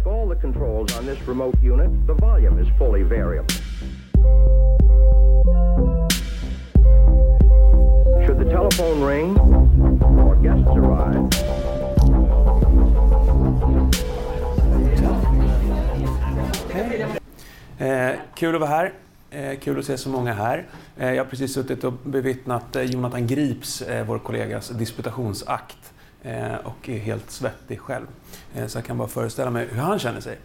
Like all the controls on this remote unit, the volume is fully variable. Should the telephone ring or guests arrive, Eh, kul att vara här. Eh, kul att se så många här. Eh, jag har precis suttit och bevittnat eh, Jonathan Grips, eh, vår kollegas, disputationsakt eh, Eh, och är helt svettig själv. Eh, så jag kan bara föreställa mig hur han känner sig.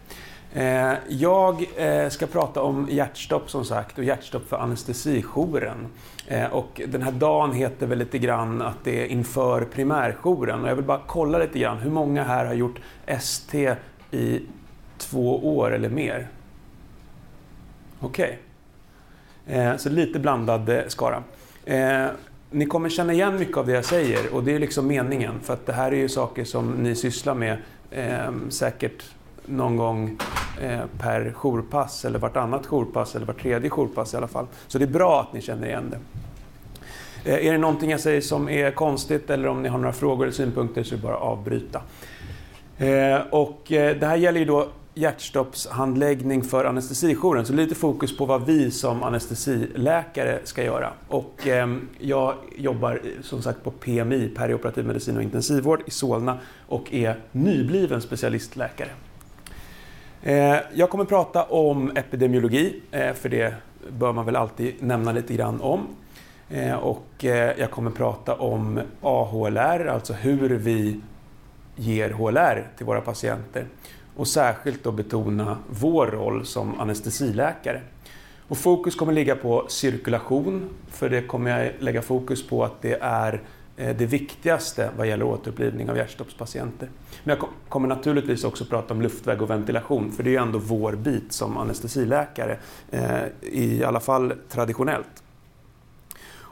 Eh, jag eh, ska prata om hjärtstopp som sagt och hjärtstopp för anestesijouren. Eh, och den här dagen heter väl lite grann att det är inför primärjouren. Och jag vill bara kolla lite grann, hur många här har gjort ST i två år eller mer? Okej. Eh, så lite blandad eh, skara. Eh, ni kommer känna igen mycket av det jag säger och det är liksom meningen för att det här är ju saker som ni sysslar med eh, säkert någon gång eh, per jourpass eller vartannat jourpass eller vart tredje jourpass i alla fall. Så det är bra att ni känner igen det. Eh, är det någonting jag säger som är konstigt eller om ni har några frågor eller synpunkter så är det bara att avbryta. Eh, och eh, det här gäller ju då hjärtstoppshandläggning för anestesijouren. Så lite fokus på vad vi som anestesiläkare ska göra. Och eh, jag jobbar som sagt på PMI, perioperativ medicin och intensivvård i Solna och är nybliven specialistläkare. Eh, jag kommer prata om epidemiologi, eh, för det bör man väl alltid nämna lite grann om. Eh, och eh, jag kommer prata om AHLR, alltså hur vi ger HLR till våra patienter och särskilt då betona vår roll som anestesiläkare. Och fokus kommer ligga på cirkulation, för det kommer jag lägga fokus på att det är eh, det viktigaste vad gäller återupplivning av hjärtstoppspatienter. Men jag kommer naturligtvis också prata om luftväg och ventilation, för det är ju ändå vår bit som anestesiläkare, eh, i alla fall traditionellt.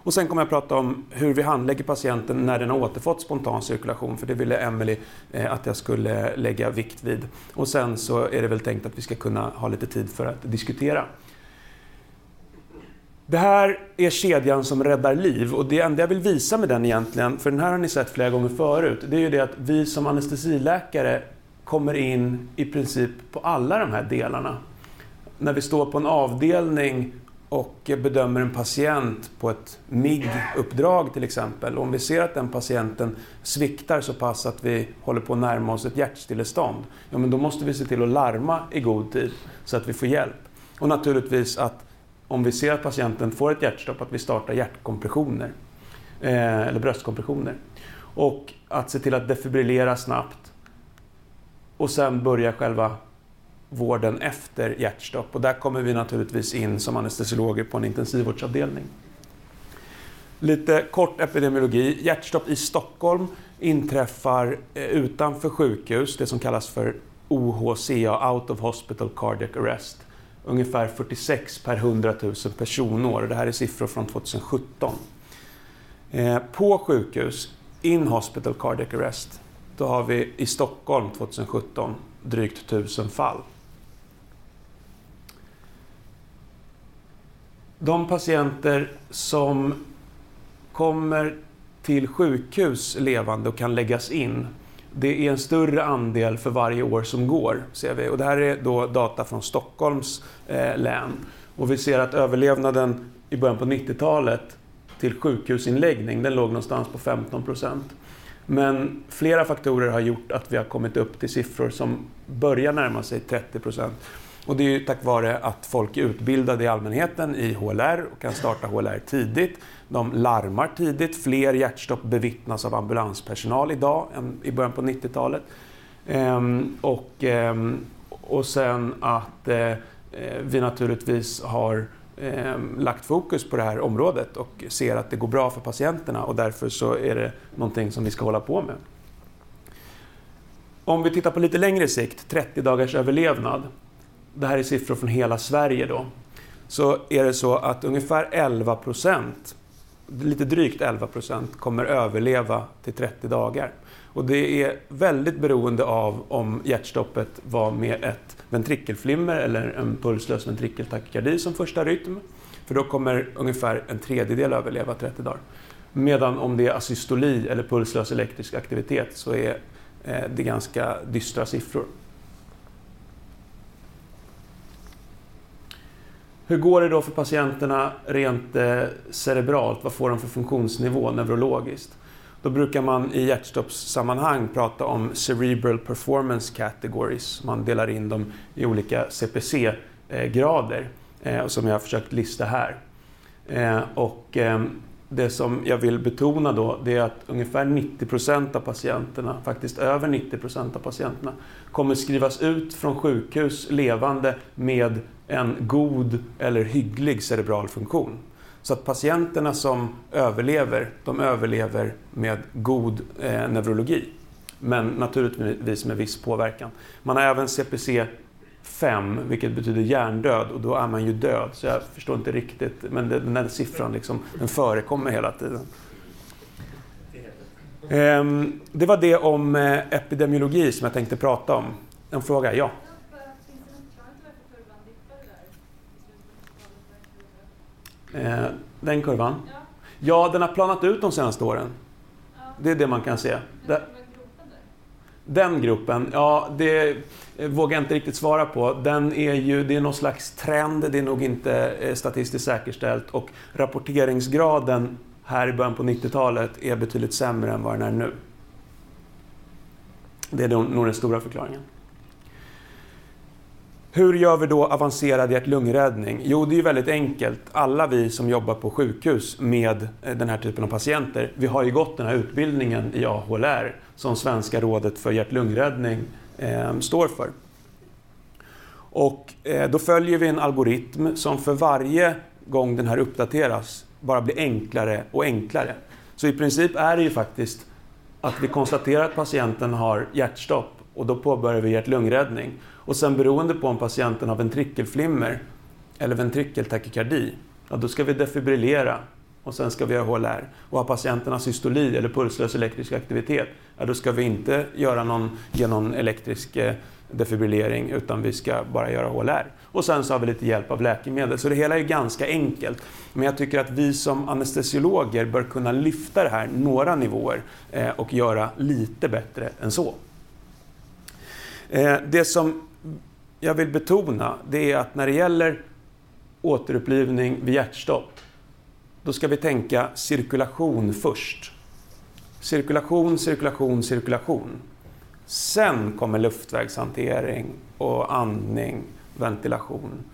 Och sen kommer jag prata om hur vi handlägger patienten när den har återfått spontan cirkulation, för det ville Emelie eh, att jag skulle lägga vikt vid. Och sen så är det väl tänkt att vi ska kunna ha lite tid för att diskutera. Det här är kedjan som räddar liv och det enda jag vill visa med den egentligen, för den här har ni sett flera gånger förut, det är ju det att vi som anestesiläkare kommer in i princip på alla de här delarna. När vi står på en avdelning och bedömer en patient på ett MIG-uppdrag till exempel. Om vi ser att den patienten sviktar så pass att vi håller på att närma oss ett hjärtstillestånd, ja, men då måste vi se till att larma i god tid så att vi får hjälp. Och naturligtvis att om vi ser att patienten får ett hjärtstopp, att vi startar hjärtkompressioner eh, eller bröstkompressioner. Och att se till att defibrillera snabbt och sen börja själva vården efter hjärtstopp. Och där kommer vi naturligtvis in som anestesiologer på en intensivvårdsavdelning. Lite kort epidemiologi. Hjärtstopp i Stockholm inträffar eh, utanför sjukhus, det som kallas för OHCA, Out of Hospital Cardiac Arrest. Ungefär 46 per 100 000 personår. Det här är siffror från 2017. Eh, på sjukhus, In Hospital Cardiac Arrest, då har vi i Stockholm 2017 drygt 1000 fall. De patienter som kommer till sjukhus levande och kan läggas in, det är en större andel för varje år som går, ser vi. Och det här är då data från Stockholms eh, län. Och vi ser att överlevnaden i början på 90-talet till sjukhusinläggning, den låg någonstans på 15 procent. Men flera faktorer har gjort att vi har kommit upp till siffror som börjar närma sig 30 procent. Och det är ju tack vare att folk är utbildade i allmänheten i HLR och kan starta HLR tidigt. De larmar tidigt. Fler hjärtstopp bevittnas av ambulanspersonal idag än i början på 90-talet. Ehm, och, ehm, och sen att eh, eh vi naturligtvis har eh, lagt fokus på det här området och ser att det går bra för patienterna och därför så är det någonting som vi ska hålla på med. Om vi tittar på lite längre sikt, 30 dagars överlevnad, det här är siffror från hela Sverige då, så är det så att ungefär 11 procent, lite drygt 11 procent, kommer överleva till 30 dagar. Och det är väldigt beroende av om hjärtstoppet var med ett ventrikelflimmer eller en pulslös ventrikeltakykardi som första rytm. För då kommer ungefär en tredjedel överleva 30 dagar. Medan om det är asystoli eller pulslös elektrisk aktivitet så är eh, det ganska dystra siffror. Hur går det då för patienterna rent eh, cerebralt? Vad får de för funktionsnivå neurologiskt? Då brukar man i hjärtstoppssammanhang prata om Cerebral Performance Categories. Man delar in dem i olika CPC-grader eh, eh, som jag har försökt lista här. Och det som jag vill betona då, det är att ungefär 90% av patienterna, faktiskt över 90% av patienterna, kommer skrivas ut från sjukhus levande med en god eller hygglig cerebral funktion. Så att patienterna som överlever, de överlever med god eh, neurologi. Men naturligtvis med viss påverkan. Man har även CPC 5, vilket betyder hjärndöd och då är man ju död. Så jag förstår inte riktigt, men den här siffran liksom, den förekommer hela tiden. Eh, det var det om eh, epidemiologi som jag tänkte prata om. En fråga? Ja? Eh, den kurvan? Ja, den har planat ut de senaste åren. Det är det man kan se. Den gruppen, ja det vågar jag inte riktigt svara på. Den är ju, det är någon slags trend, det är nog inte eh, statistiskt säkerställt och rapporteringsgraden här i början på 90-talet är betydligt sämre än vad den är nu. Det är nog den stora förklaringen. Hur gör vi då avancerad hjärt-lungräddning? Jo, det är ju väldigt enkelt. Alla vi som jobbar på sjukhus med eh, den här typen av patienter, vi har ju gått den här utbildningen i AHLR som Svenska rådet för hjärt-lungräddning eh, står för. Och eh, då följer vi en algoritm som för varje gång den här uppdateras bara blir enklare och enklare. Så i princip är det ju faktiskt att vi konstaterar att patienten har hjärtstopp och då påbörjar vi hjärt-lungräddning. Och sen beroende på om patienten har ventrikelflimmer eller ventrikeltakykardi, ja, då ska vi defibrillera och sen ska vi göra HLR. Och har patienten systoli eller pulslös elektrisk aktivitet, ja, då ska vi inte göra någon, ge någon elektrisk eh, defibrillering utan vi ska bara göra HLR. Och sen så har vi lite hjälp av läkemedel. Så det hela är ganska enkelt. Men jag tycker att vi som anestesiologer bör kunna lyfta det här några nivåer eh, och göra lite bättre än så. Eh, det som jag vill betona det är att när det gäller återupplivning vid hjärtstopp då ska vi tänka cirkulation först. Cirkulation, cirkulation, cirkulation. Sen kommer luftvägshantering och andning, ventilation.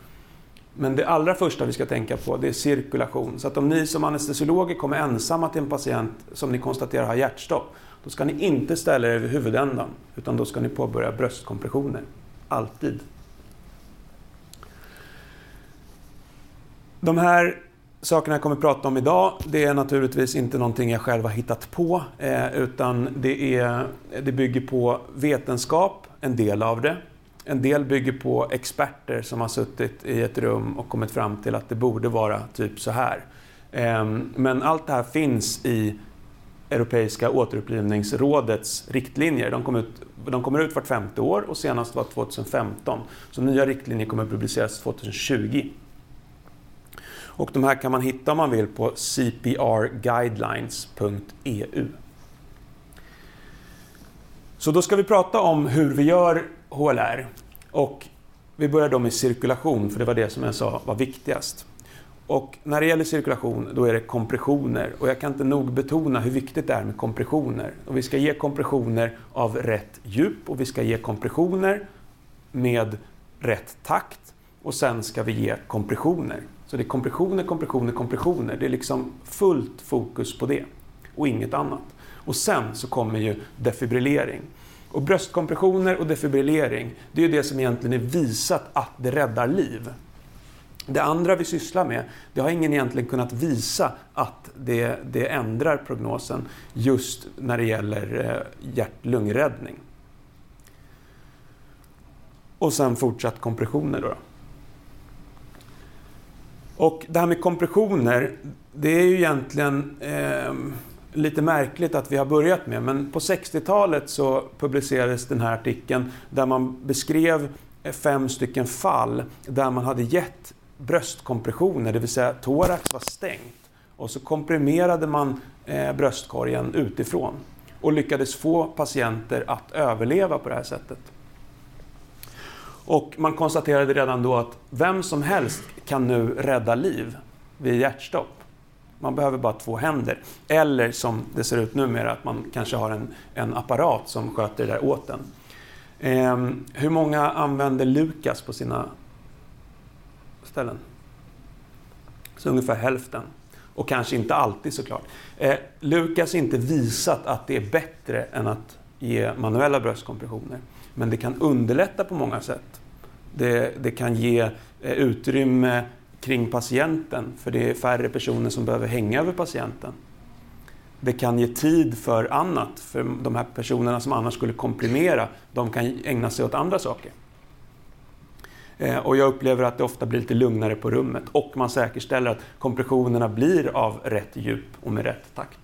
Men det allra första vi ska tänka på det är cirkulation. Så att om ni som anestesiologer kommer ensamma till en patient som ni konstaterar har hjärtstopp, då ska ni inte ställa er över huvudändan, utan då ska ni påbörja bröstkompressioner. Alltid. De här sakerna jag kommer att prata om idag, det är naturligtvis inte någonting jag själv har hittat på, eh, utan det, är, det bygger på vetenskap, en del av det. En del bygger på experter som har suttit i ett rum och kommit fram till att det borde vara typ så här. Eh, men allt det här finns i Europeiska återupplivningsrådets riktlinjer. De, kom ut, de kommer ut vart femte år och senast var 2015. Så nya riktlinjer kommer att publiceras 2020. Och de här kan man hitta om man vill på cprguidelines.eu. Så då ska vi prata om hur vi gör HLR. Och vi börjar då med cirkulation, för det var det som jag sa var viktigast. Och när det gäller cirkulation, då är det kompressioner. Och jag kan inte nog betona hur viktigt det är med kompressioner. Och vi ska ge kompressioner av rätt djup och vi ska ge kompressioner med rätt takt. Och sen ska vi ge kompressioner. Så det är kompressioner, kompressioner, kompressioner. Det är liksom fullt fokus på det och inget annat. Och sen så kommer ju defibrillering. Och bröstkompressioner och defibrillering, det är ju det som egentligen är visat att det räddar liv. Det andra vi sysslar med, det har ingen egentligen kunnat visa att det, det ändrar prognosen just när det gäller eh, hjärt-lungräddning. Och sen fortsatt kompressioner då. Och det här med kompressioner, det är ju egentligen eh, lite märkligt att vi har börjat med. Men på 60-talet så publicerades den här artikeln där man beskrev fem stycken fall där man hade gett bröstkompressioner, det vill säga thorax var stängt. Och så komprimerade man eh, bröstkorgen utifrån och lyckades få patienter att överleva på det här sättet. Och man konstaterade redan då att vem som helst kan nu rädda liv vid hjärtstopp. Man behöver bara två händer. Eller som det ser ut numera, att man kanske har en, en apparat som sköter det där åt en. Eh, hur många använder Lukas på sina ställen? Så ungefär hälften. Och kanske inte alltid såklart. Eh, Lukas har inte visat att det är bättre än att ge manuella bröstkompressioner. Men det kan underlätta på många sätt. Det, det kan ge eh, utrymme kring patienten, för det är färre personer som behöver hänga över patienten. Det kan ge tid för annat, för de här personerna som annars skulle komprimera, de kan ägna sig åt andra saker. Eh, och jag upplever att det ofta blir lite lugnare på rummet och man säkerställer att kompressionerna blir av rätt djup och med rätt takt.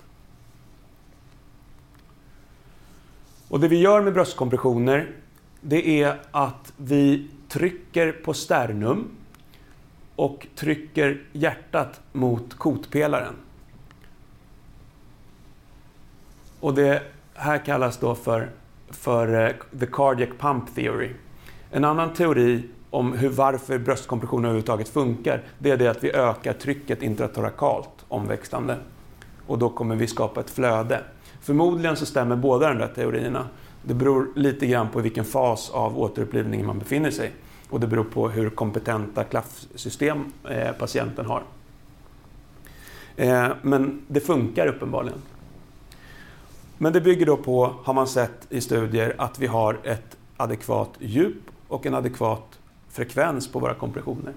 Och det vi gör med bröstkompressioner, det är att vi trycker på sternum och trycker hjärtat mot kotpelaren. Och det här kallas då för, för eh, the cardiac pump theory. En annan teori om hur, varför bröstkompression överhuvudtaget funkar, det är det att vi ökar trycket intratorakalt omväxlande. Och då kommer vi skapa ett flöde. Förmodligen så stämmer båda de där teorierna. Det beror lite grann på vilken fas av återupplivningen man befinner sig och det beror på hur kompetenta klaffsystem eh, patienten har. Eh, men det funkar uppenbarligen. Men det bygger då på, har man sett i studier, att vi har ett adekvat djup och en adekvat frekvens på våra kompressioner.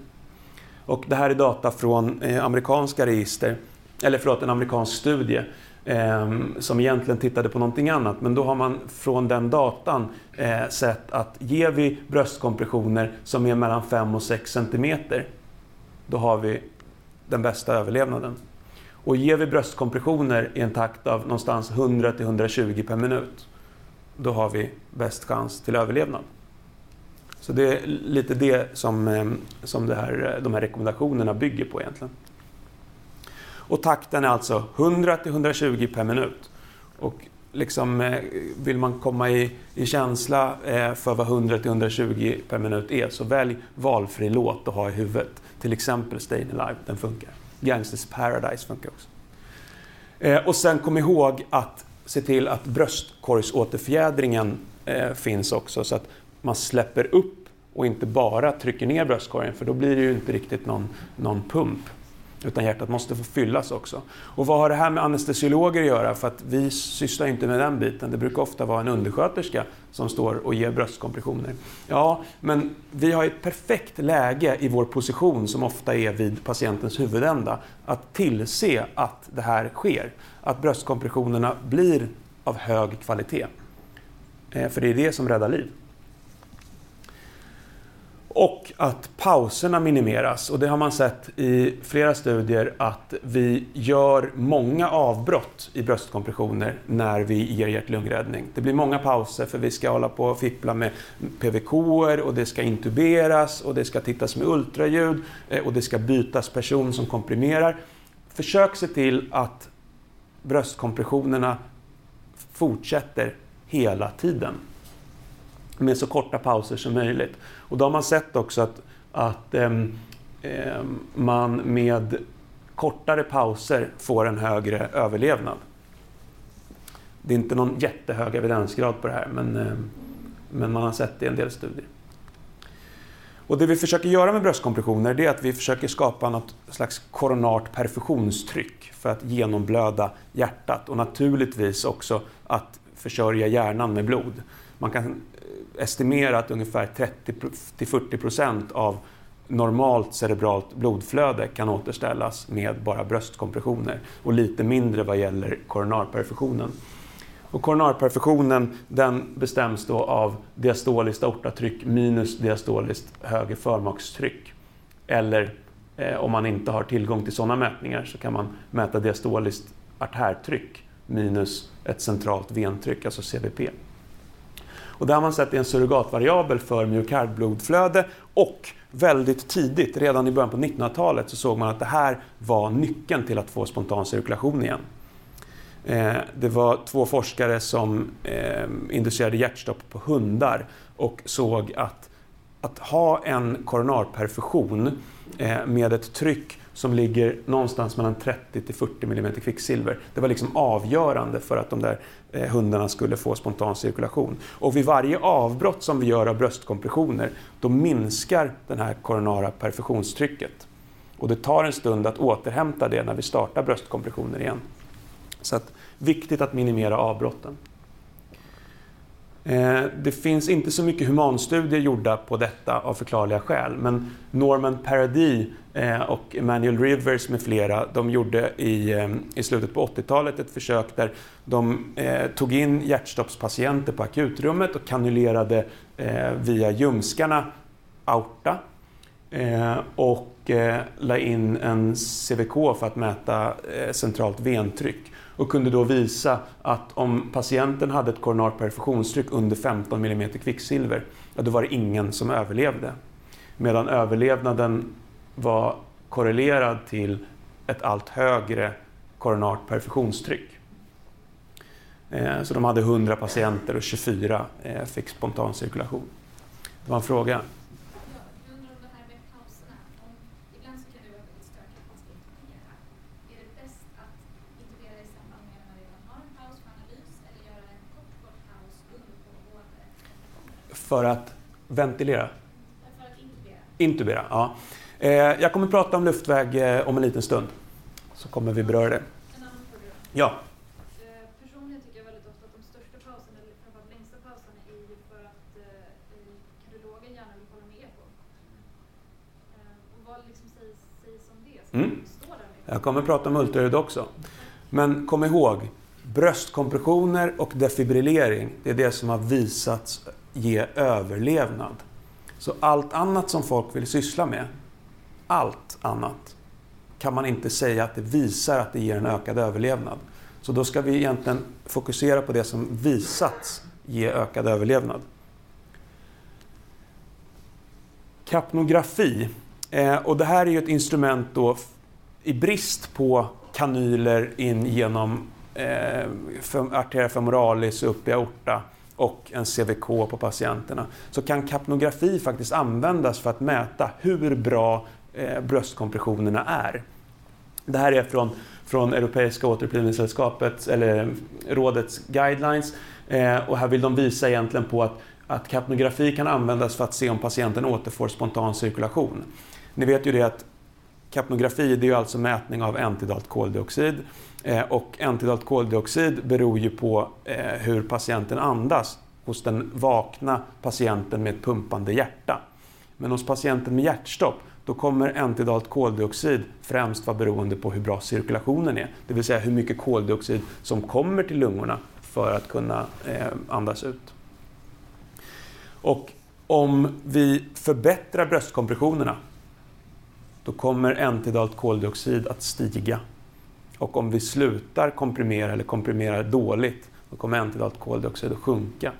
Och det här är data från eh, amerikanska register, eller förlåt, en amerikansk studie Ehm, som egentligen tittade på någonting annat. Men då har man från den datan eh, sett att ger vi bröstkompressioner som är mellan 5 och 6 cm, då har vi den bästa överlevnaden. Och ger vi bröstkompressioner i en takt av någonstans 100 till 120 per minut, då har vi bäst chans till överlevnad. Så det är lite det som, ehm, som det här, de här rekommendationerna bygger på egentligen. Och takten är alltså 100 till 120 per minut. Och liksom, eh, vill man komma i, i känsla eh, för vad 100 till 120 per minut är, så välj valfri låt att ha i huvudet. Till exempel Stayin' Alive, den funkar. Gangsters Paradise funkar också. Eh, och sen kom ihåg att se till att bröstkorgsåterfjädringen eh, finns också, så att man släpper upp och inte bara trycker ner bröstkorgen, för då blir det ju inte riktigt någon, någon pump. Utan hjärtat måste få fyllas också. Och vad har det här med anestesiologer att göra? För att vi sysslar inte med den biten. Det brukar ofta vara en undersköterska som står och ger bröstkompressioner. Ja, men vi har ett perfekt läge i vår position som ofta är vid patientens huvudända att tillse att det här sker. Att bröstkompressionerna blir av hög kvalitet. Eh, för det är det som räddar liv. Och att pauserna minimeras. Och det har man sett i flera studier att vi gör många avbrott i bröstkompressioner när vi ger hjärt-lungräddning. Det blir många pauser för vi ska hålla på och fippla med PVK och det ska intuberas och det ska tittas med ultraljud eh, och det ska bytas person som komprimerar. Försök se till att bröstkompressionerna fortsätter hela tiden med så korta pauser som möjligt. Och då har man sett också att, att ähm, man med kortare pauser får en högre överlevnad. Det är inte någon jättehög evidensgrad på det här, men, ähm, men man har sett det i en del studier. Och det vi försöker göra med bröstkompressioner det är att vi försöker skapa något slags koronart perfusionstryck för att genomblöda hjärtat och naturligtvis också att försörja hjärnan med blod. Man kan estimera att ungefär 30-40 procent av normalt cerebralt blodflöde kan återställas med bara bröstkompressioner och lite mindre vad gäller koronarperfusionen. Och koronarperfusionen den bestäms då av diastoliskt aortatryck minus diastoliskt höger förmakstryck. Eller eh, om man inte har tillgång till sådana mätningar så kan man mäta diastoliskt artärtryck minus ett centralt ventryck, alltså CVP. Och där har man sett en surrogatvariabel för myokardblodflöde och väldigt tidigt, redan i början på 1900-talet, så såg man att det här var nyckeln till att få spontan cirkulation igen. Eh, det var två forskare som eh, inducerade hjärtstopp på hundar och såg att att ha en koronarperfusion eh, med ett tryck som ligger någonstans mellan 30 till 40 mm kvicksilver. Det var liksom avgörande för att de där eh, hundarna skulle få spontan cirkulation. Och vid varje avbrott som vi gör av bröstkompressioner, då minskar det här koronara perfusionstrycket. Och det tar en stund att återhämta det när vi startar bröstkompressioner igen. Så att, viktigt att minimera avbrotten. Eh, det finns inte så mycket humanstudier gjorda på detta av förklarliga skäl, men Norman Paradis eh, och Emmanuel Rivers med flera, de gjorde i, eh, i slutet på 80-talet ett försök där de tog in hjärtstoppspatienter på akutrummet och kanulerade via ljumskarna aorta Eh, och eh, la in en CVK för att mäta eh, centralt ventryck och kunde då visa att om patienten hade ett koronart perfusionstryck under 15 mm kvicksilver, ja, då var det ingen som överlevde. Medan överlevnaden var korrelerad till ett allt högre koronart perfusionstryck. Eh, så de hade 100 patienter och 24 eh, fick spontan cirkulation. Det var en fråga. För att ventilera? För att intubera. Intubera, ja. Eh, jag kommer prata om luftväg eh, om en liten stund. Så kommer vi beröra det. En annan fråga. Ja. Eh, personligen tycker jag väldigt ofta att de största pauserna, eller framförallt längsta pauserna, är ju för att kardiologen gärna vill hålla med eko. Och vad liksom sägs, sägs om det? Ska Mm. stå där med? Jag kommer prata om ultraljud också. Men kom ihåg, bröstkompressioner och defibrillering, det är det som har visats ge överlevnad. Så allt annat som folk vill syssla med, allt annat, kan man inte säga att det visar att det ger en ökad överlevnad. Så då ska vi egentligen fokusera på det som visats ge ökad överlevnad. Kapnografi. Eh, och det här är ju ett instrument då i brist på kanyler in genom eh, arteria femoralis upp i aorta och en CVK på patienterna så kan kapnografi faktiskt användas för att mäta hur bra eh, bröstkompressionerna är. Det här är från, från Europeiska återupplivningssällskapets, eller rådets guidelines eh, och här vill de visa egentligen på att, att kapnografi kan användas för att se om patienten återfår spontan cirkulation. Ni vet ju det att kapnografi det är alltså mätning av entidalt koldioxid Eh, och entidalt koldioxid beror ju på eh, hur patienten andas hos den vakna patienten med ett pumpande hjärta. Men hos patienten med hjärtstopp då kommer entidalt koldioxid främst vara beroende på hur bra cirkulationen är. Det vill säga hur mycket koldioxid som kommer till lungorna för att kunna eh, andas ut. Och om vi förbättrar bröstkompressionerna då kommer entidalt koldioxid att stiga och om vi slutar komprimera eller komprimerar dåligt, då kommer entidalt koldioxid att sjunka.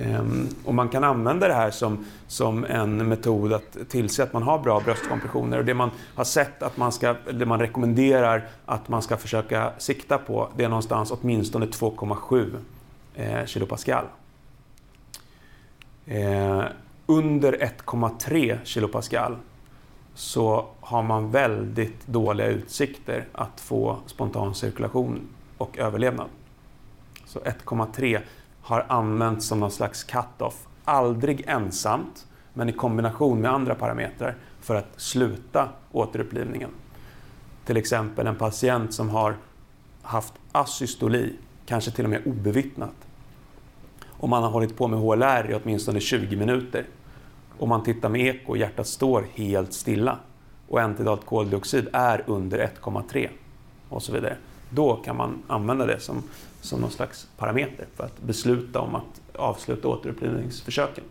Ehm, och man kan använda det här som, som en metod att tillse att man har bra bröstkompressioner. Och det man har sett att man ska, det man rekommenderar att man ska försöka sikta på, det är någonstans åtminstone 2,7 eh, kilopascal. Eh, under 1,3 kilopascal så har man väldigt dåliga utsikter att få spontan cirkulation och överlevnad. Så 1,3 har använts som någon slags cut-off. Aldrig ensamt, men i kombination med andra parametrar för att sluta återupplivningen. Till exempel en patient som har haft asystoli, kanske till och med obevittnat. Och man har hållit på med HLR i åtminstone 20 minuter om man tittar med eko, och hjärtat står helt stilla och entidalt koldioxid är under 1,3 och så vidare. Då kan man använda det som, som någon slags parameter för att besluta om att avsluta återupplivningsförsöken.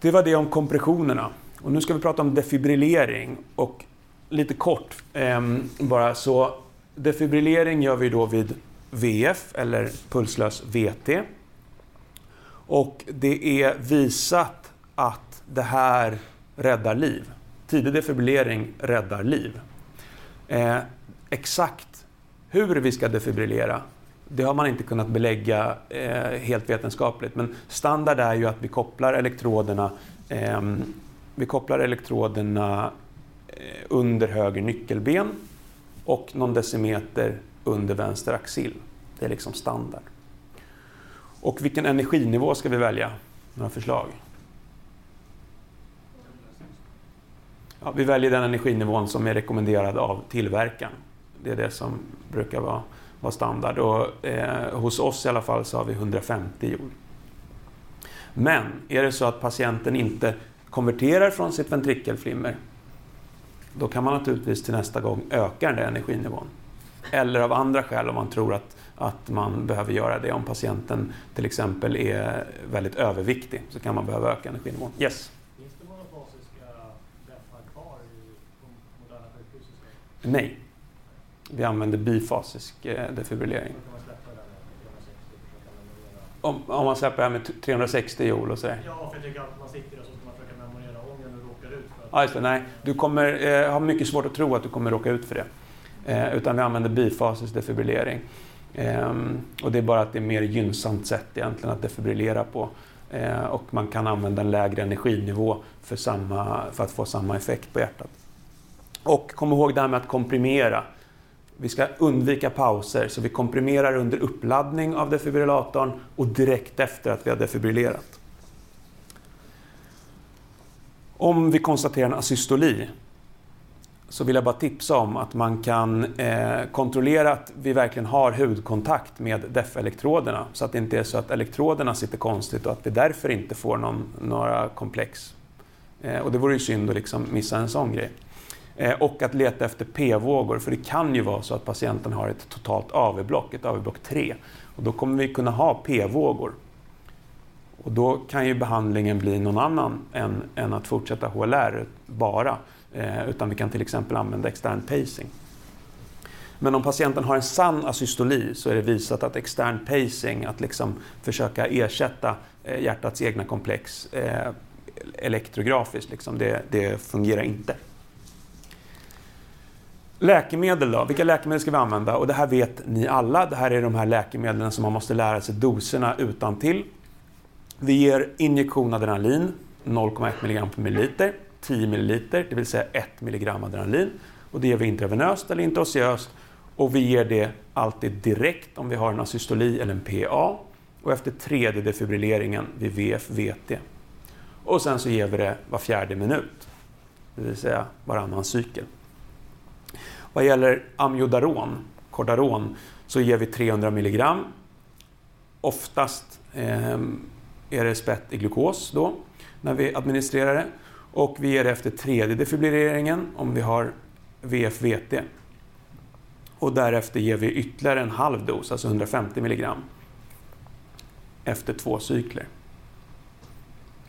Det var det om kompressionerna. Och nu ska vi prata om defibrillering. Och lite kort eh, bara så. Defibrillering gör vi då vid VF eller pulslös VT. Och det är visat att det här räddar liv. Tidig defibrillering räddar liv. Eh, exakt hur vi ska defibrillera, Det har man inte kunnat belägga eh, helt vetenskapligt. Men standard är ju att vi kopplar elektroderna, eh, vi kopplar elektroderna eh, under höger nyckelben och någon decimeter under vänster axil. Det är liksom standard. Och vilken energinivå ska vi välja? Några förslag? Ja, vi väljer den energinivån som är rekommenderad av tillverkaren. Det är det som brukar vara, vara standard. Och, eh, hos oss i alla fall så har vi 150 joule. Men är det så att patienten inte konverterar från sitt ventrikelflimmer, då kan man naturligtvis till nästa gång öka den där energinivån. Eller av andra skäl om man tror att, att man behöver göra det. Om patienten till exempel är väldigt överviktig så kan man behöva öka energinivån. Yes? Finns det monofasiska DEFar kvar i på moderna sjukhus? Nej. Vi använder bifasisk eh, defibrillering. Då kan man släppa det där med 360 och försöka memorera. Om, om man släpper det här med 360 joule och sådär. Ja, för jag tycker att man sitter och så ska man försöka memorera om jag nu råkar ut för att... Ja, just det. Nej, du kommer eh, ha mycket svårt att tro att du kommer råka ut för det. Eh, utan vi använder bifasisk defibrillering. Ehm, och det är bara att det är mer gynnsamt sätt egentligen att defibrillera på. Ehm, och man kan använda en lägre energinivå för, samma, för att få samma effekt på hjärtat. Och kom ihåg det här med att komprimera. Vi ska undvika pauser, så vi komprimerar under uppladdning av defibrillatorn och direkt efter att vi har defibrillerat. Om vi konstaterar en asystoli så vill jag bara tipsa om att man kan eh, kontrollera att vi verkligen har hudkontakt med DEF-elektroderna så att det inte är så att elektroderna sitter konstigt och att vi därför inte får någon, några komplex. Eh, och det vore ju synd att liksom missa en sån grej. Eh, och att leta efter p-vågor, för det kan ju vara så att patienten har ett totalt AV-block, ett AV-block 3. Och då kommer vi kunna ha p-vågor. Och då kan ju behandlingen bli någon annan än, än att fortsätta HLR bara. Eh, utan vi kan till exempel använda extern pacing. Men om patienten har en sann asystoli så är det visat att extern pacing, att liksom försöka ersätta eh, hjärtats egna komplex eh, elektrografiskt, liksom, det, det fungerar inte. Läkemedel då? Vilka läkemedel ska vi använda? Och det här vet ni alla. Det här är de här läkemedlen som man måste lära sig doserna utan till. Vi ger injektion adrenalin, 0,1 mg per milliliter, 10 ml, det vill säga 1 mg adrenalin. Och det ger vi intravenöst eller intraosseöst Och vi ger det alltid direkt om vi har en asystoli eller en PA. Och efter tredje defibrilleringen vid VFVT. Och sen så ger vi det var fjärde minut. Det vill säga varannan cykel. Vad gäller amiodaron, Cordaron, så ger vi 300 mg. Oftast eh, är det spett i glukos då, när vi administrerar det. Och vi ger det efter tredje defibrilleringen om vi har VFVT. Och därefter ger vi ytterligare en halv dos, alltså 150 milligram, Efter två cykler.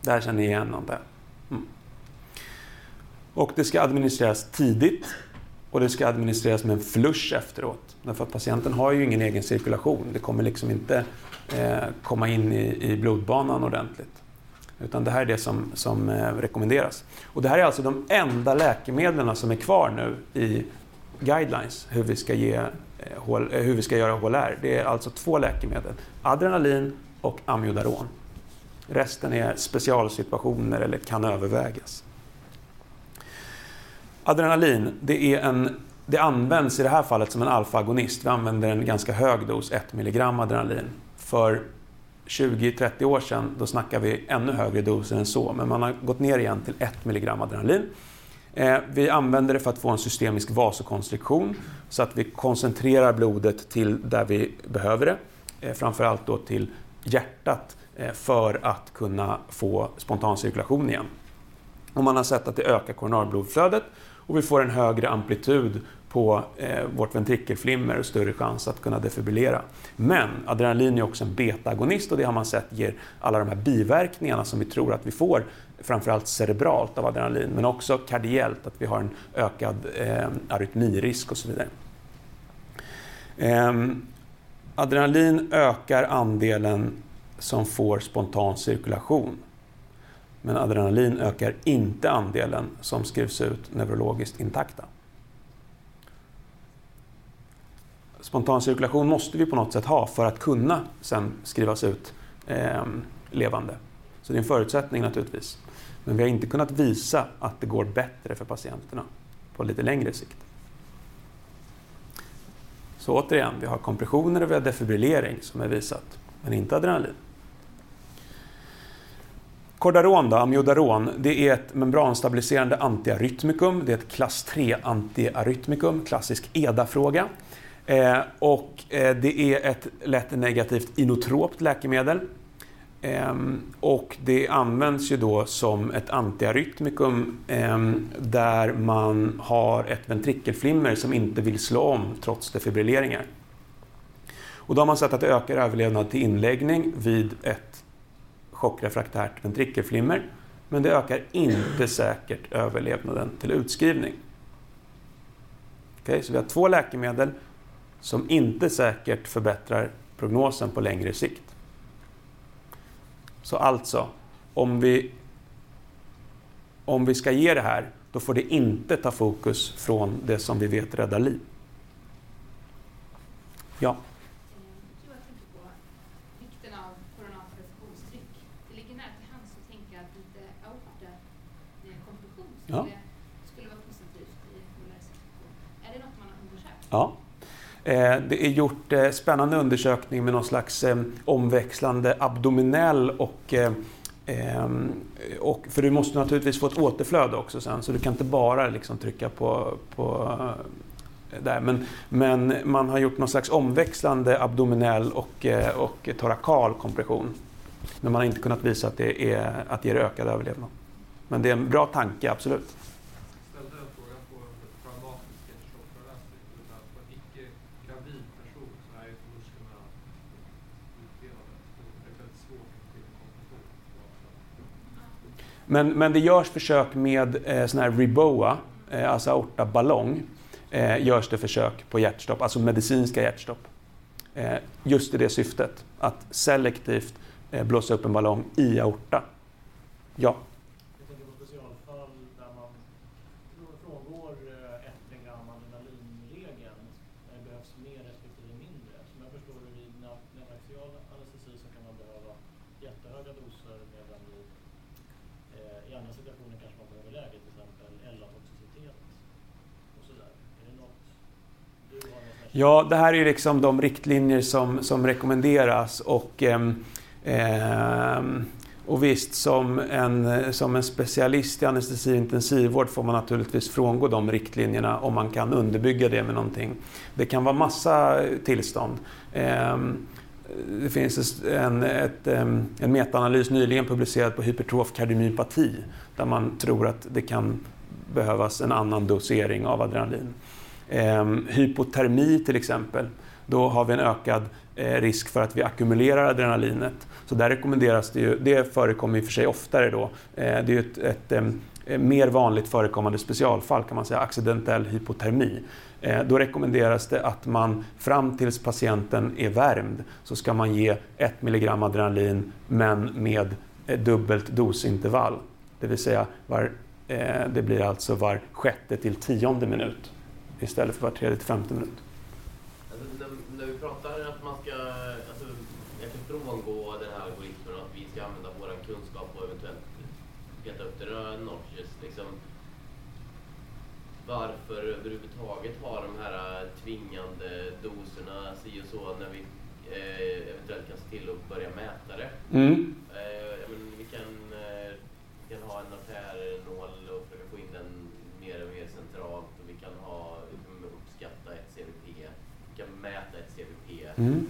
Det här känner ni igen antar jag. Mm. Och det ska administreras tidigt och det ska administreras med en flush efteråt. Därför att patienten har ju ingen egen cirkulation. Det kommer liksom inte eh, komma in i, i blodbanan ordentligt. Utan det här är det som, som eh, rekommenderas. Och det här är alltså de enda läkemedlen som är kvar nu i guidelines hur vi ska, ge, eh, eh, hur vi ska göra HLR. Det är alltså två läkemedel. Adrenalin och amiodaron. Resten är specialsituationer eller kan övervägas. Adrenalin, det, är en, det används i det här fallet som en alfa-agonist. Vi använder en ganska hög dos, 1 mg adrenalin. För 20-30 år sedan, då snackar vi ännu högre doser än så, men man har gått ner igen till 1 mg adrenalin. Eh, vi använder det för att få en systemisk vasokonstriktion, så att vi koncentrerar blodet till där vi behöver det. Eh, framförallt då till hjärtat, eh, för att kunna få spontan cirkulation igen. Och man har sett att det ökar koronarblodflödet och vi får en högre amplitud på eh, vårt ventrikelflimmer och större chans att kunna defibrillera. Men adrenalin är också en beta-agonist och det har man sett ger alla de här biverkningarna som vi tror att vi får, framförallt cerebralt av adrenalin, men också kardiellt, att vi har en ökad eh, arytmirisk och så vidare. Eh, adrenalin ökar andelen som får spontan cirkulation. Men adrenalin ökar inte andelen som skrivs ut neurologiskt intakta. Spontan cirkulation måste vi på något sätt ha för att kunna sen skrivas ut eh, levande. Så det är en förutsättning naturligtvis. Men vi har inte kunnat visa att det går bättre för patienterna på lite längre sikt. Så återigen, vi har kompressioner och vi har defibrillering som är visat, men inte adrenalin. Cordaron, då, amiodaron, det är ett membranstabiliserande antiarytmikum. Det är ett klass 3 antiarytmikum, klassisk EDA-fråga. Eh, och eh, det är ett lätt negativt inotropt läkemedel. Eh, och det används ju då som ett antiarytmikum ehm, där man har ett ventrikelflimmer som inte vill slå om trots defibrilleringar. Och då har man sett att det ökar överlevnad till inläggning vid ett chockrefraktärt ventrikelflimmer. Men det ökar inte säkert överlevnaden till utskrivning. Okay, så vi har två läkemedel som inte säkert förbättrar prognosen på längre sikt. Så alltså, om vi, om vi ska ge det här, då får det inte ta fokus från det som vi vet räddar liv. Ja. Ja. skulle, vara positivt i. Är det något man har undersökt? Ja. Eh, det är gjort eh, spännande undersökning med någon slags eh, omväxlande abdominell och ehm, och, för du måste naturligtvis få ett återflöde också sen, så du kan inte bara liksom trycka på, på där. Men, men man har gjort någon slags omväxlande abdominell och, och torakal kompression. Men man har inte kunnat visa att det, är, att det ger ökad överlevnad. Men det är en bra tanke, absolut. ställde en fråga på en traumatisk hjärtstoppföreläsning. utan På en icke-gravid person så är ju inte musklerna utdelade. Så det är väldigt svårt att få till en kompression. Men, men det görs försök med eh, sån här Reboa, eh, alltså aortaballong, eh, görs det försök på hjärtstopp, alltså medicinska hjärtstopp. Eh, just i det syftet, att selektivt eh, blåsa upp en ballong i aorta. Ja, Jag tänker på specialfall där man frå- frångår eh, 1 milligram adrenalinregeln när det behövs mer respektive mindre. Som jag förstår det vid na- neuroaxial anestesi så kan man behöva jättehöga doser medan vid, eh, i andra situationer kanske man behöver lägre, till exempel LA-toxicitet och sådär. Är det något du har någon sån här ja det här är ju liksom de riktlinjer som, som rekommenderas och eh, och visst, som en, som en specialist i anestesi och intensivvård får man naturligtvis frångå de riktlinjerna om man kan underbygga det med någonting. Det kan vara massa tillstånd. Eh, Det finns en, ett, ehm, en metaanalys nyligen publicerad på hypertrof kardiomyopati där man tror att det kan behövas en annan dosering av adrenalin. Ehm, hypotermi till exempel, då har vi en ökad eh, risk för att vi ackumulerar adrenalinet. Så där rekommenderas det ju, det förekommer i och för sig oftare då, eh, det är ju ett, ett ehm, eh, mer vanligt förekommande specialfall kan man säga, accidentell hypotermi. Eh, då rekommenderas det att man fram tills patienten är värmd så ska man ge 1 mg adrenalin men med eh, dubbelt dosintervall. Det vill säga var, eh, det blir alltså var sjätte till tionde minut istället för var tredje till femte minut. Alltså, när, vi pratar att man ska alltså, egentligen frångå den här algoritmen och att vi ska använda vår kunskap och eventuellt peta upp det notches, liksom. Varför överhuvudtaget ha de här eh, tvingande doserna si och så när vi eh, eventuellt kan se till att börja mäta det? Mm. Eh, jag men, vi, kan, eh, vi kan ha en artärnål och försöka få in den mer och mer centralt och vi kan ha, liksom, uppskatta ett CVP. Vi kan mäta ett CVP Mm. eh, liksom, beroende på hur patientens langar får Mm.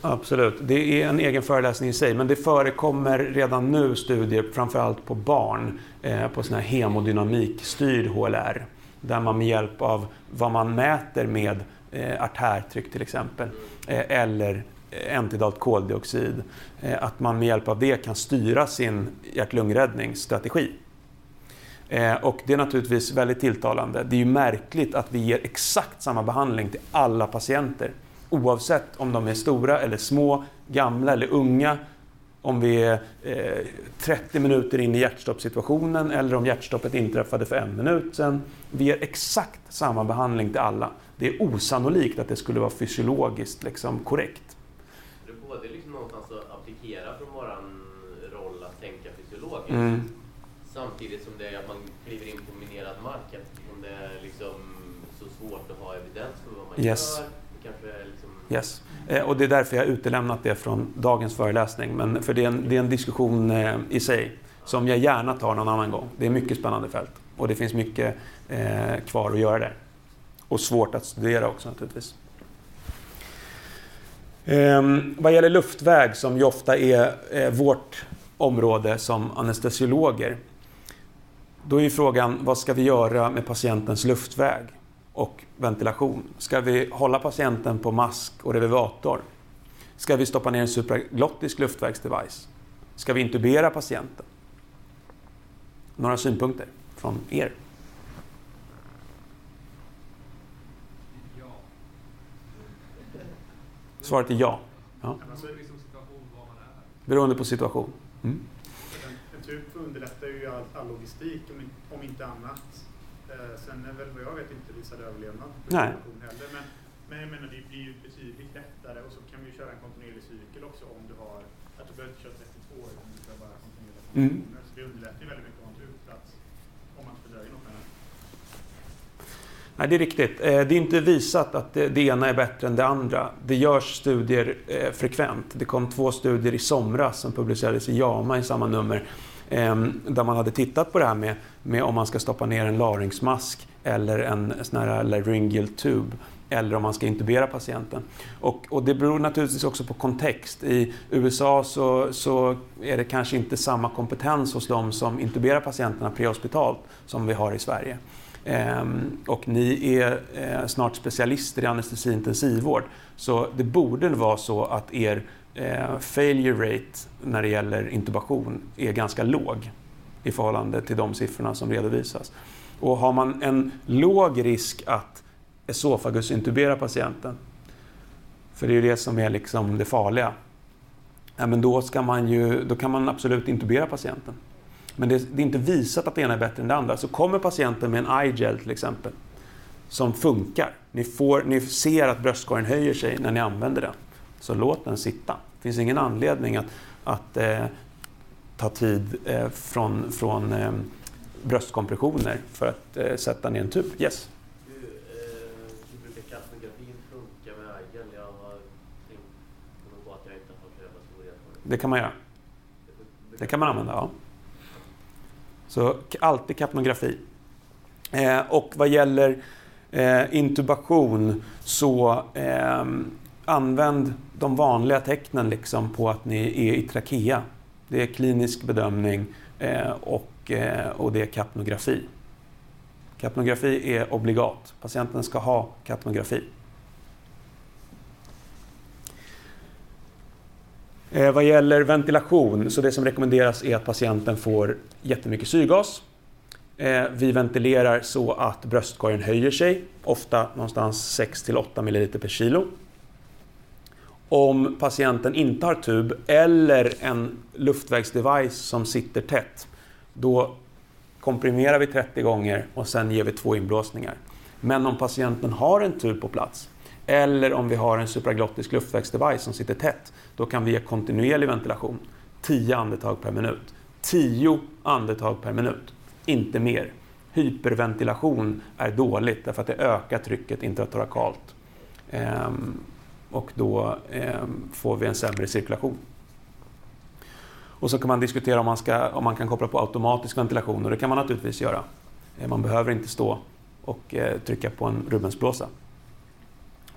Absolut, det är en egen föreläsning i sig, men det förekommer redan nu studier, framförallt på barn, eh, på sån här hemodynamikstyrd HLR, där man med hjälp av vad man mäter med eh, artärtryck till exempel, eh, eller eh, entidalt koldioxid, eh, att man med hjälp av det kan styra sin hjärt-lungräddningsstrategi. Eh, och det är naturligtvis väldigt tilltalande. Det är ju märkligt att vi ger exakt samma behandling till alla patienter. Oavsett om de är stora eller små, gamla eller unga. om vi är eh, 30 minuter in i hjärtstoppsituationen eller om hjärtstoppet inträffade för en minut sedan. Vi ger exakt samma behandling till alla. Det är osannolikt att det skulle vara fysiologiskt liksom, korrekt. Det är både liksom någonstans att applikera från våran roll att tänka fysiologiskt Mm. Samtidigt som det är att man kliver in på minerad mark eftersom det är liksom så svårt att ha evidens för vad man Yes. gör. Liksom... Yes. Eh, och det är därför jag utelämnat det från dagens föreläsning. Men för det är en, det är en diskussion eh, i sig som jag gärna tar någon annan gång. Det är mycket spännande fält och det finns mycket eh, kvar att göra där. Och svårt att studera också naturligtvis. Ehm, vad gäller luftväg, som ju ofta är vårt område som anestesiologer, då är ju frågan vad ska vi göra med patientens luftväg och ventilation? Ska vi hålla patienten på mask och revivator? Ska vi stoppa ner en supraglottisk luftvägsdevice? Ska vi intubera patienten? Några synpunkter från er? Ja. Svaret är ja. ja. Liksom. Beroende på situation. Mm. Tub underlättar ju all, all logistik om, om inte annat. Eh, sen är väl vad jag vet inte visad överlevnad på Nej. heller. Men, men jag menar det blir ju betydligt lättare och så kan vi ju köra en kontinuerlig cykel också om du har, att du behöver inte köra 32 år utan du kör bara kontinuerliga Mm. Så det underlättar ju väldigt mycket att ha en om man fördröjer något med den. Nej, det är riktigt. Eh, Det är inte visat att det, ena är bättre än det andra. Det görs studier eh, frekvent. Det kom två studier i somras som publicerades i JAMA i samma nummer Ehm, där man hade tittat på det här med, med om man ska stoppa ner en larynxmask eller en sån här laryngeal tube eller om man ska intubera patienten. Och, och det beror naturligtvis också på kontext. I USA så, så är det kanske inte samma kompetens hos de som intuberar patienterna prehospitalt som vi har i Sverige. Ehm, och ni är eh, snart specialister i anestesi intensivvård. Så det borde vara så att er eh, failure rate när det gäller intubation är ganska låg i förhållande till de siffrorna som redovisas. Och har man en låg risk att esofagusintubera patienten, för det är ju det som är liksom det farliga, ja, men då, ska man ju, då kan man absolut intubera patienten. Men det, det är inte visat att det ena är bättre än det andra. Så kommer patienten med en iGel till exempel, som funkar. Ni, får, ni ser att bröstkorgen höjer sig när ni använder den. Så låt den sitta. Det finns ingen anledning att, att eh, ta tid eh, från, från eh, bröstkompressioner för att eh, sätta ner en tub. Yes? Hur, eh, hur brukar kapnografin funka med IGEL? Jag har tänkt på att jag inte har så jävla stor erfarenhet. Det kan man göra. Det- kan man använda, ja. Så alltid kapnografi. Eh, och vad gäller eh, intubation så eh, använd de vanliga tecknen liksom på att ni är i trakea. Det är klinisk bedömning eh, och, eh, och det är kapnografi. Kapnografi är obligat. Patienten ska ha kapnografi. Eh, vad gäller ventilation, så det som rekommenderas är att patienten får jättemycket syrgas. Eh, vi ventilerar så att bröstkorgen höjer sig, ofta någonstans 6-8 ml per kilo. Om patienten inte har tub eller en luftvägsdevice som sitter tätt, då komprimerar vi 30 gånger och sen ger vi två inblåsningar. Men om patienten har en tub på plats eller om vi har en supraglottisk luftvägsdevice som sitter tätt, då kan vi ge kontinuerlig ventilation. 10 andetag per minut. 10 andetag per minut, inte mer. Hyperventilation är dåligt därför att det ökar trycket intratorakalt. Ehm, och då ehm, får vi en sämre cirkulation. Och så kan man diskutera om man, ska, om man kan koppla på automatisk ventilation och det kan man naturligtvis göra. Eh, man behöver inte stå och eh, trycka på en Rubensblåsa.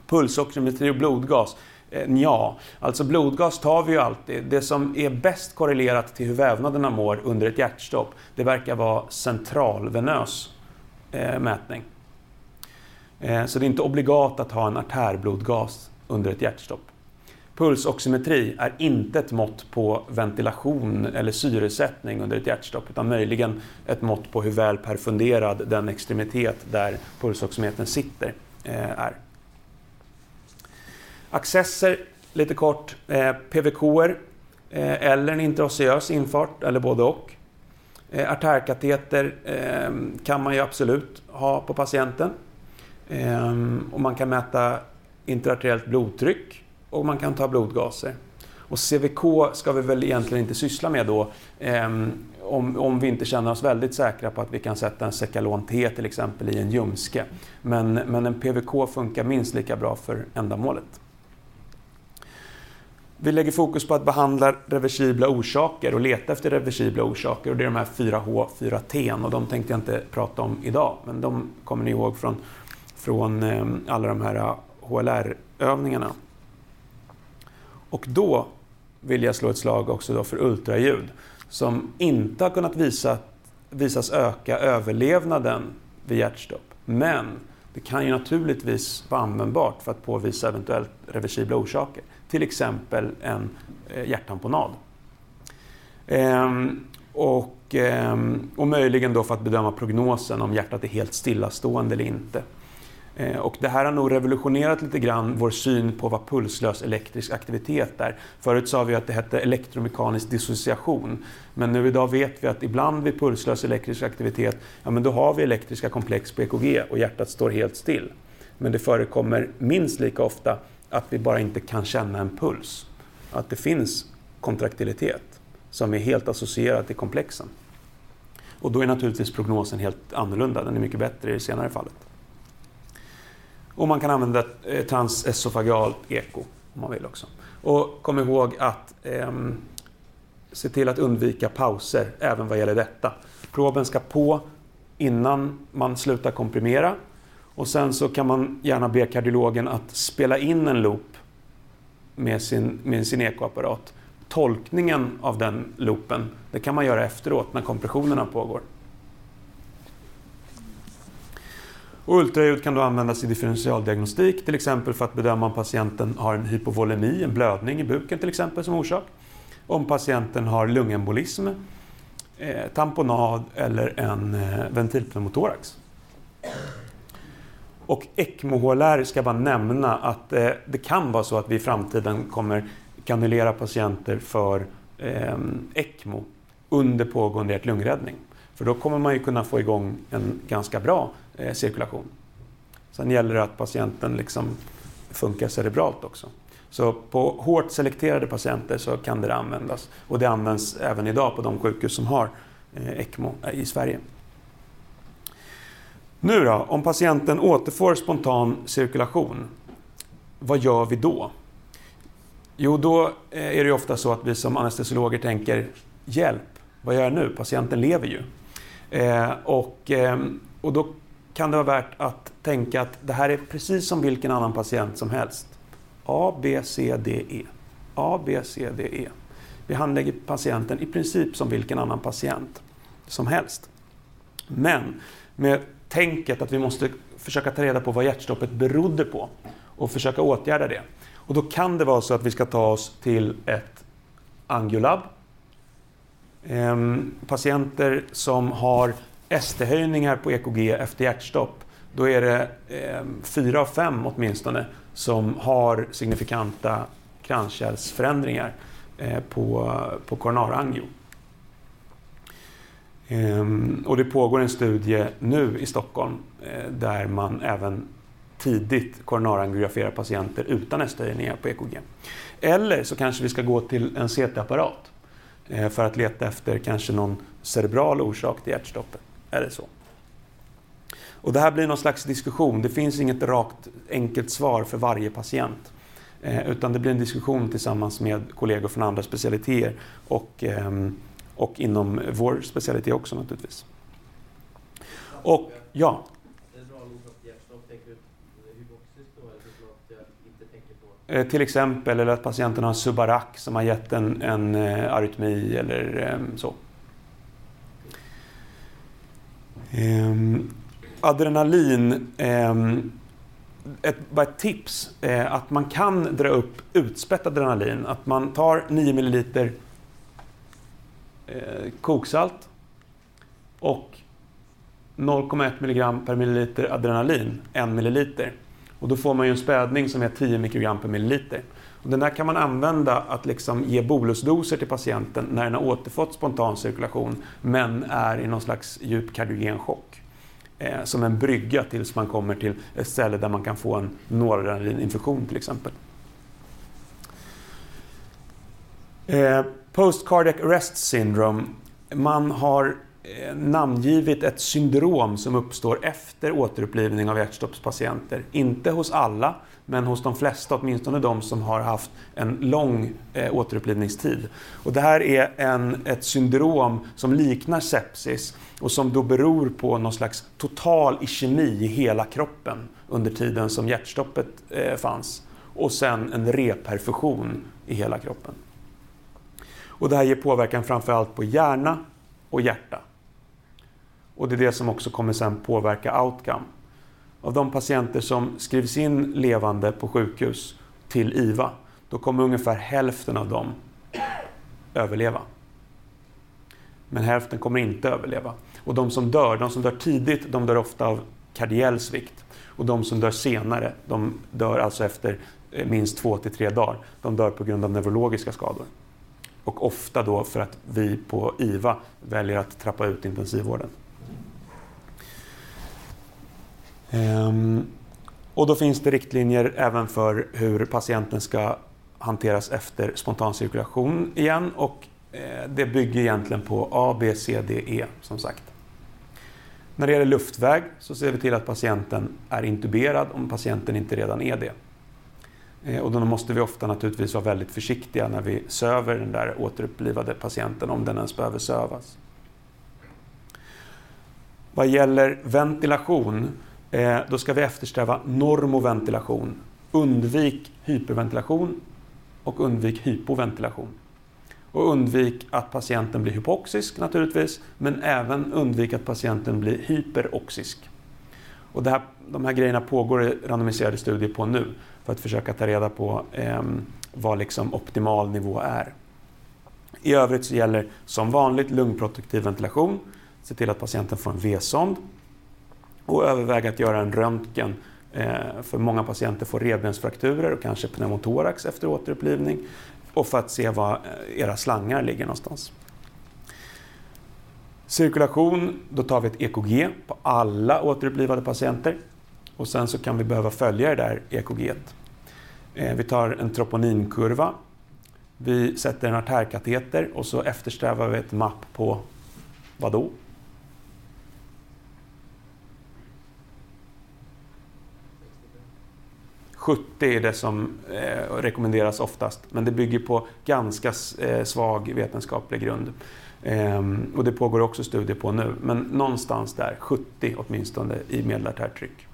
Pulsoximetri och blodgas? Eh, ja, alltså blodgas tar vi ju alltid. Det som är bäst korrelerat till hur vävnaderna mår under ett hjärtstopp, det verkar vara centralvenös eh, mätning. Eh, så det är inte obligat att ha en artärblodgas under ett hjärtstopp. Pulsoximetri är inte ett mått på ventilation eller syresättning under ett hjärtstopp utan möjligen ett mått på hur väl perfunderad den extremitet där pulsoximetern sitter eh, är. Accesser, lite kort. Eh, PVK-er. eh, eller en intraosseös infart, eller både och. Eh, artärkateter eh, kan man ju absolut ha på patienten. Eh, och man kan mäta intraarteriellt blodtryck och man kan ta blodgaser. Och CVK ska vi väl egentligen inte syssla med då eh, om, om vi inte känner oss väldigt säkra på att vi kan sätta en Sekalon T till exempel i en ljumske. Men, men en PVK funkar minst lika bra för ändamålet. Vi lägger fokus på att behandla reversibla orsaker och leta efter reversibla orsaker. Och det är de här 4H, 4T och de tänkte jag inte prata om idag. Men de kommer ni ihåg från, från eh, alla de här HLR-övningarna. Och då vill jag slå ett slag också då för ultraljud som inte har kunnat visa, visas öka överlevnaden vid hjärtstopp. Men det kan ju naturligtvis vara användbart för att påvisa eventuellt reversibla orsaker. Till exempel en eh, hjärtamponad. Ehm, och, ehm, och möjligen då för att bedöma prognosen om hjärtat är helt stillastående eller inte. Eh, och det här har nog revolutionerat lite grann vår syn på vad pulslös elektrisk aktivitet är. Förut sa vi att det hette elektromekanisk dissociation. Men nu idag vet vi att ibland vid pulslös elektrisk aktivitet, ja men då har vi elektriska komplex på EKG och hjärtat står helt still. Men det förekommer minst lika ofta att vi bara inte kan känna en puls. Att det finns kontraktilitet som är helt associerad till komplexen. Och då är naturligtvis prognosen helt annorlunda, den är mycket bättre i det senare fallet. Och man kan använda eh, transesofagalt eko om man vill också. Och kom ihåg att eh, se till att undvika pauser även vad gäller detta. Proben ska på innan man slutar komprimera och sen så kan man gärna be kardiologen att spela in en loop med sin, med sin ekoapparat. Tolkningen av den loopen, det kan man göra efteråt när kompressionerna pågår. Och ultraljud kan då användas i differentialdiagnostik, till exempel för att bedöma om patienten har en hypovolemi, en blödning i buken till exempel som orsak. Om patienten har lungembolism, eh, tamponad eller en eh, ventilpneumotorax. Och ECMO-HLR ska bara nämna att eh, det kan vara så att vi i framtiden kommer kanulera patienter för eh, ECMO under pågående hjärt-lungräddning. För då kommer man ju kunna få igång en ganska bra eh, cirkulation. Sen gäller det att patienten liksom funkar cerebralt också. Så på hårt selekterade patienter så kan det användas. Och det används även idag på de sjukhus som har eh, ECMO eh, i Sverige. Nu då, om patienten återfår spontan cirkulation, vad gör vi då? Jo, då eh, är det ofta så att vi som anestesiologer tänker hjälp, vad gör jag nu? Patienten lever ju. Eh, och, eh, och då kan det vara värt att tänka att det här är precis som vilken annan patient som helst. A, B, C, D, E. A, B, C, D, E. Vi handlägger patienten i princip som vilken annan patient som helst. Men med tänket att vi måste försöka ta reda på vad hjärtstoppet berodde på och försöka åtgärda det. Och då kan det vara så att vi ska ta oss till ett angiolab. Ehm, patienter som har ST-höjningar på EKG efter hjärtstopp, då är det eh, fyra av fem åtminstone som har signifikanta kranskärlsförändringar eh, på, på koronarangio. Ehm, och det pågår en studie nu i Stockholm eh, där man även tidigt koronarangiograferar patienter utan ST-höjningar på EKG. Eller så kanske vi ska gå till en CT-apparat eh, för att leta efter kanske någon cerebral orsak till hjärtstoppet. Är det så? Och det här blir någon slags diskussion. Det finns inget rakt enkelt svar för varje patient. Eh, utan det blir en diskussion tillsammans med kollegor från andra specialiteter och eh, och inom vår specialitet också naturligtvis. Och ja. Eh, till exempel, eller att patienten har subarak som har gett en, en eh, arytmi eller ehm, så. Um, adrenalin, um, ett, bara ett tips, Eh, att man kan dra upp utspätt adrenalin. Att man tar 9 ml eh, koksalt och 0,1 mg per milliliter adrenalin, 1 ml, Och då får man ju en spädning som är 10 mikrogram per milliliter. Den där kan man använda att liksom ge bolusdoser till patienten när den har återfått spontan cirkulation men är i någon slags djup kardiogen chock. Eh, som en brygga tills man kommer till ett ställe där man kan få en noradrenalininfektion till exempel. Eh, Post cardiac arrest syndrome. Man har eh, namngivit ett syndrom som uppstår efter återupplivning av hjärtstoppspatienter. Inte hos alla, men hos de flesta, åtminstone de som har haft en lång eh, återupplivningstid. Och det här är en, ett syndrom som liknar sepsis och som då beror på någon slags total ischemi i hela kroppen under tiden som hjärtstoppet eh, fanns. Och sen en reperfusion i hela kroppen. Och det här ger påverkan framförallt på hjärna och hjärta. Och det är det som också kommer sen påverka outcome. Av de patienter som skrivs in levande på sjukhus till IVA, då kommer ungefär hälften av dem överleva. Men hälften kommer inte överleva. Och de som dör, de som dör tidigt, de dör ofta av kardiell svikt. Och de som dör senare, de dör alltså efter eh, minst två till tre dagar. De dör på grund av neurologiska skador. Och ofta då för att vi på IVA väljer att trappa ut intensivvården. Ehm, och då finns det riktlinjer även för hur patienten ska hanteras efter spontan cirkulation igen och eh, det bygger egentligen på A, B, C, D, E som sagt. När det gäller luftväg så ser vi till att patienten är intuberad om patienten inte redan är det. Eh, och då måste vi ofta naturligtvis vara väldigt försiktiga när vi söver den där återupplivade patienten om den ens behöver sövas. Vad gäller ventilation, eh, då ska vi eftersträva normoventilation. Undvik hyperventilation och undvik hypoventilation. Och undvik att patienten blir hypoxisk naturligtvis, men även undvik att patienten blir hyperoxisk. Och det här, de här grejerna pågår i randomiserade studier på nu för att försöka ta reda på eh, vad liksom optimal nivå är. I övrigt så gäller som vanligt lungproduktiv ventilation. Se till att patienten får en V-sond. Och överväga att göra en röntgen. Eh, för många patienter får revbensfrakturer och kanske pneumotorax efter återupplivning. Och för att se var eh, era slangar ligger någonstans. Cirkulation, då tar vi ett EKG på alla återupplivade patienter. Och sen så kan vi behöva följa det där EKG. Eh, vi tar en troponinkurva. Vi sätter en artärkateter och så eftersträvar vi ett mapp på vad då? ...70 är det som eh, rekommenderas oftast, men det bygger på ganska eh, svag vetenskaplig grund. Ehm, och det pågår också studier på nu, men någonstans där, 70 åtminstone i medelartärt tryck.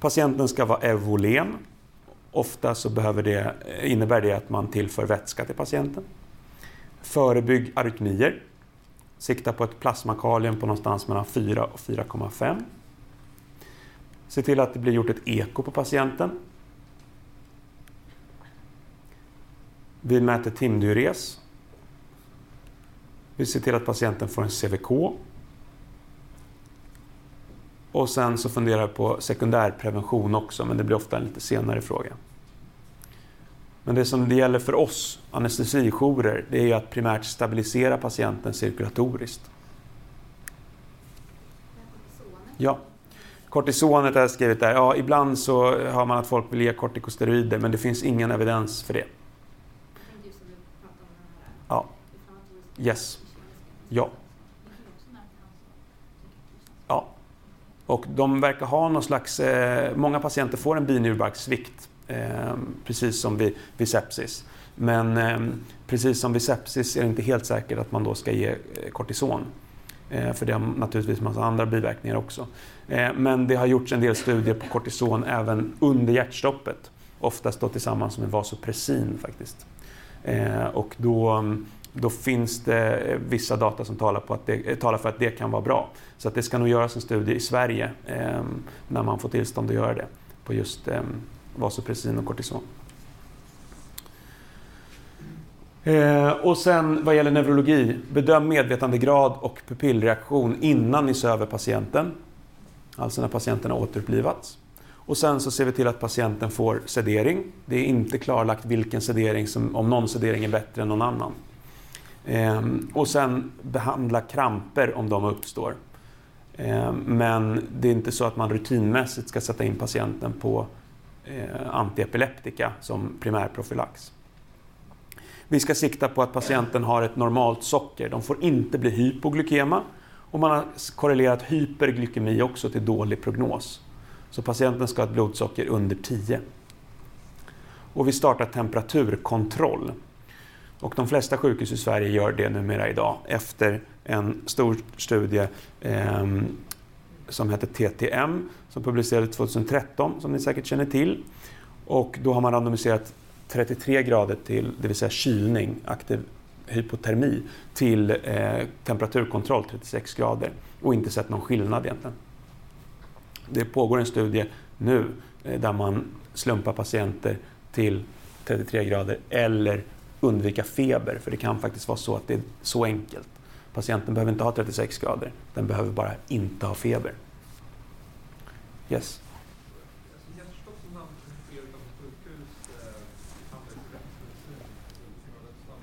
Patienten ska vara evolen. Ofta så behöver det, eh, innebär det att man tillför vätska till patienten. Förebygg arytmier. Sikta på ett plasmakalium på någonstans mellan 4 och 4,5. Se till att det blir gjort ett eko på patienten. Vi mäter timdiures. Vi ser till att patienten får en CVK och sen så funderar jag på sekundärprevention också, men det blir ofta en lite senare fråga. Men det som det gäller för oss anestesijourer, det är ju att primärt stabilisera patienten cirkulatoriskt. Ja. Kortisonet har jag skrivit där. Ja, ibland så hör man att folk vill ge kortikosteroider, men det finns ingen evidens för det. Ja. Yes. Ja. Ja. Och de verkar ha någon slags, eh, många patienter får en binjurbarkssvikt, eh, precis som vid, vid sepsis. Men eh, precis som vid sepsis är det inte helt säkert att man då ska ge eh, kortison. Eh, för det har naturligtvis en massa andra biverkningar också. Eh, men det har gjorts en del studier på kortison även under hjärtstoppet. Oftast då tillsammans med vasopressin faktiskt. Eh, och då då finns det vissa data som talar, på att det, talar för att det kan vara bra. Så att det ska nog göras en studie i Sverige när man får tillstånd att göra det på just vasopressin och kortison. Eh, och sen vad gäller neurologi, bedöm medvetandegrad och pupillreaktion innan ni söver patienten. Alltså när patienten har återupplivats. Och sen så ser vi till att patienten får sedering. Det är inte klarlagt vilken sedering som, om någon sedering är bättre än någon annan. Ehm, och sen behandla kramper om de uppstår. Ehm, men det är inte så att man rutinmässigt ska sätta in patienten på eh, antiepileptika som primärprofylax. Vi ska sikta på att patienten har ett normalt socker. De får inte bli hypoglykema. Och man har korrelerat hyperglykemi också till dålig prognos. Så patienten ska ha ett blodsocker under 10. Och vi startar temperaturkontroll. Och de flesta sjukhus i Sverige gör det numera idag efter en stor studie eh, som heter TTM som publicerades 2013 som ni säkert känner till. Och då har man randomiserat 33 grader till, det vill säga kylning, aktiv hypotermi, till eh, temperaturkontroll 36 grader och inte sett någon skillnad egentligen. Det pågår en studie nu eh, där man slumpar patienter till 33 grader eller undvika feber, för det kan faktiskt vara så att det är så enkelt. Patienten behöver inte ha 36 grader, den behöver bara inte ha feber. Yes? Alltså hjärtstopp som hamnar på flera av sjukhus eh, hamnar i rättsmedicin på grund av dödsfall.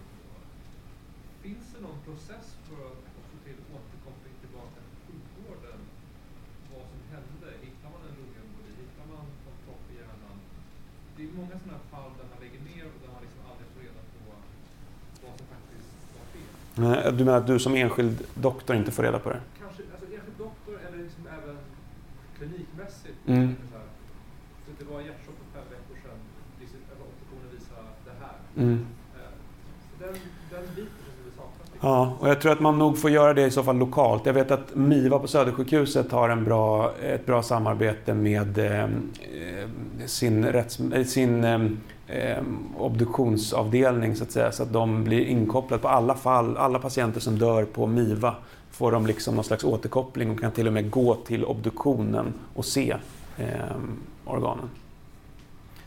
Finns det någon process för att få till återkoppling tillbaka till sjukvården? Vad som hände? Hittar man en lungemboli? Hittar man någon propp i hjärnan? Det är många sådana här fall där man lägger ner och där man liksom aldrig får reda på vad som faktiskt var fel. Eh, du menar att du som enskild doktor inte får reda på det? Kanske alltså enskild doktor eller liksom även klinikmässigt. Mm. Så här, så det var hjärtstopp för fem veckor sedan. Eller Obduktionen visar det här. Mm. Eh, så den, den biten Ja, och jag tror att man nog får göra det i så fall lokalt. Jag vet att MIVA på Södersjukhuset har en bra, ett bra samarbete med eh, eh, sin, rätts, eh, sin eh, eh, obduktionsavdelning så att säga. Så att de blir inkopplade på alla fall, alla patienter som dör på MIVA får de liksom någon slags återkoppling och kan till och med gå till obduktionen och se eh, organen.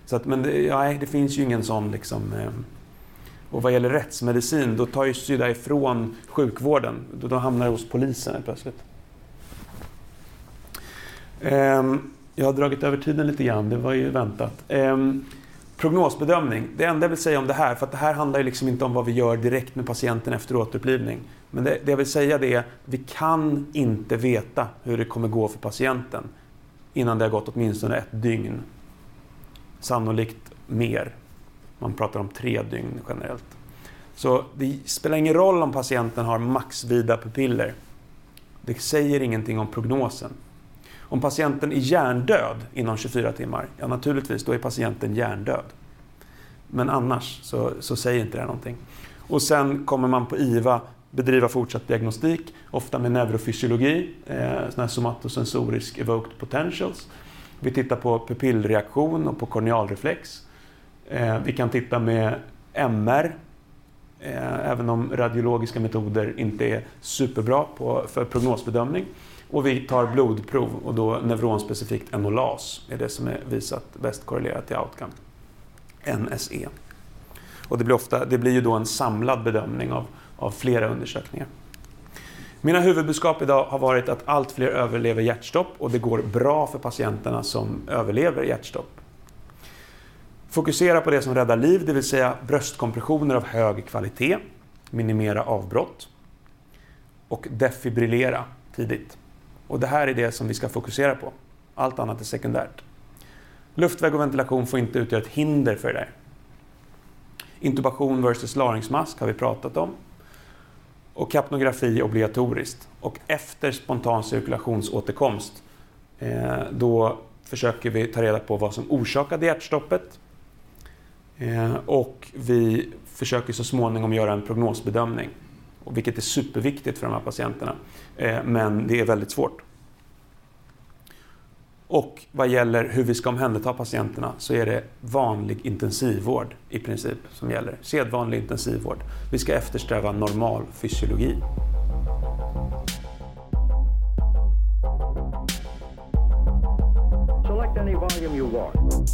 Så att, men det, nej, det finns ju ingen sån liksom... Eh, och vad gäller rättsmedicin, då tar ju det ifrån sjukvården. Då, då hamnar det hos polisen helt plötsligt. Ehm, jag har dragit över tiden lite grann, det var ju väntat. Ehm, Prognosbedömning. Det enda jag vill säga om det här, för att det här handlar ju liksom inte om vad vi gör direkt med patienten efter återupplivning. Men det, det jag vill säga det är, vi kan inte veta hur det kommer gå för patienten innan det har gått åtminstone ett dygn. Sannolikt mer. Man pratar om tre dygn generellt. Så det spelar ingen roll om patienten har maxvida pupiller. Det säger ingenting om prognosen. Om patienten är hjärndöd inom 24 timmar, ja naturligtvis, då är patienten hjärndöd. Men annars så, så säger inte det någonting. Och sen kommer man på IVA bedriva fortsatt diagnostik, ofta med neurofysiologi, eh, sån här somatosensorisk evoked potentials. Vi tittar på pupillreaktion och på kornealreflex. Eh, vi kan titta med MR, eh, även om radiologiska metoder inte är superbra på, för prognosbedömning. Och vi tar blodprov och då neuronspecifikt enolas är det som är visat bäst korrelerat till outcome. NSE. Och det blir, ofta, det blir ju då en samlad bedömning av, av flera undersökningar. Mina huvudbudskap idag har varit att allt fler överlever hjärtstopp och det går bra för patienterna som överlever hjärtstopp. Fokusera på det som räddar liv, det vill säga bröstkompressioner av hög kvalitet, minimera avbrott och defibrillera tidigt. Och det här är det som vi ska fokusera på. Allt annat är sekundärt. Luftväg och ventilation får inte utgöra ett hinder för det där. Intubation versus laringsmask har vi pratat om. Och kapnografi obligatoriskt. Och efter spontan cirkulationsåterkomst eh, då försöker vi ta reda på vad som orsakade hjärtstoppet. Eh, och vi försöker så småningom göra en prognosbedömning. Vilket är superviktigt för de här patienterna. Eh, men det är väldigt svårt. Och vad gäller hur vi ska omhänderta patienterna så är det vanlig intensivvård i princip som gäller. Sedvanlig intensivvård. Vi ska eftersträva normal fysiologi. Select any volume you want.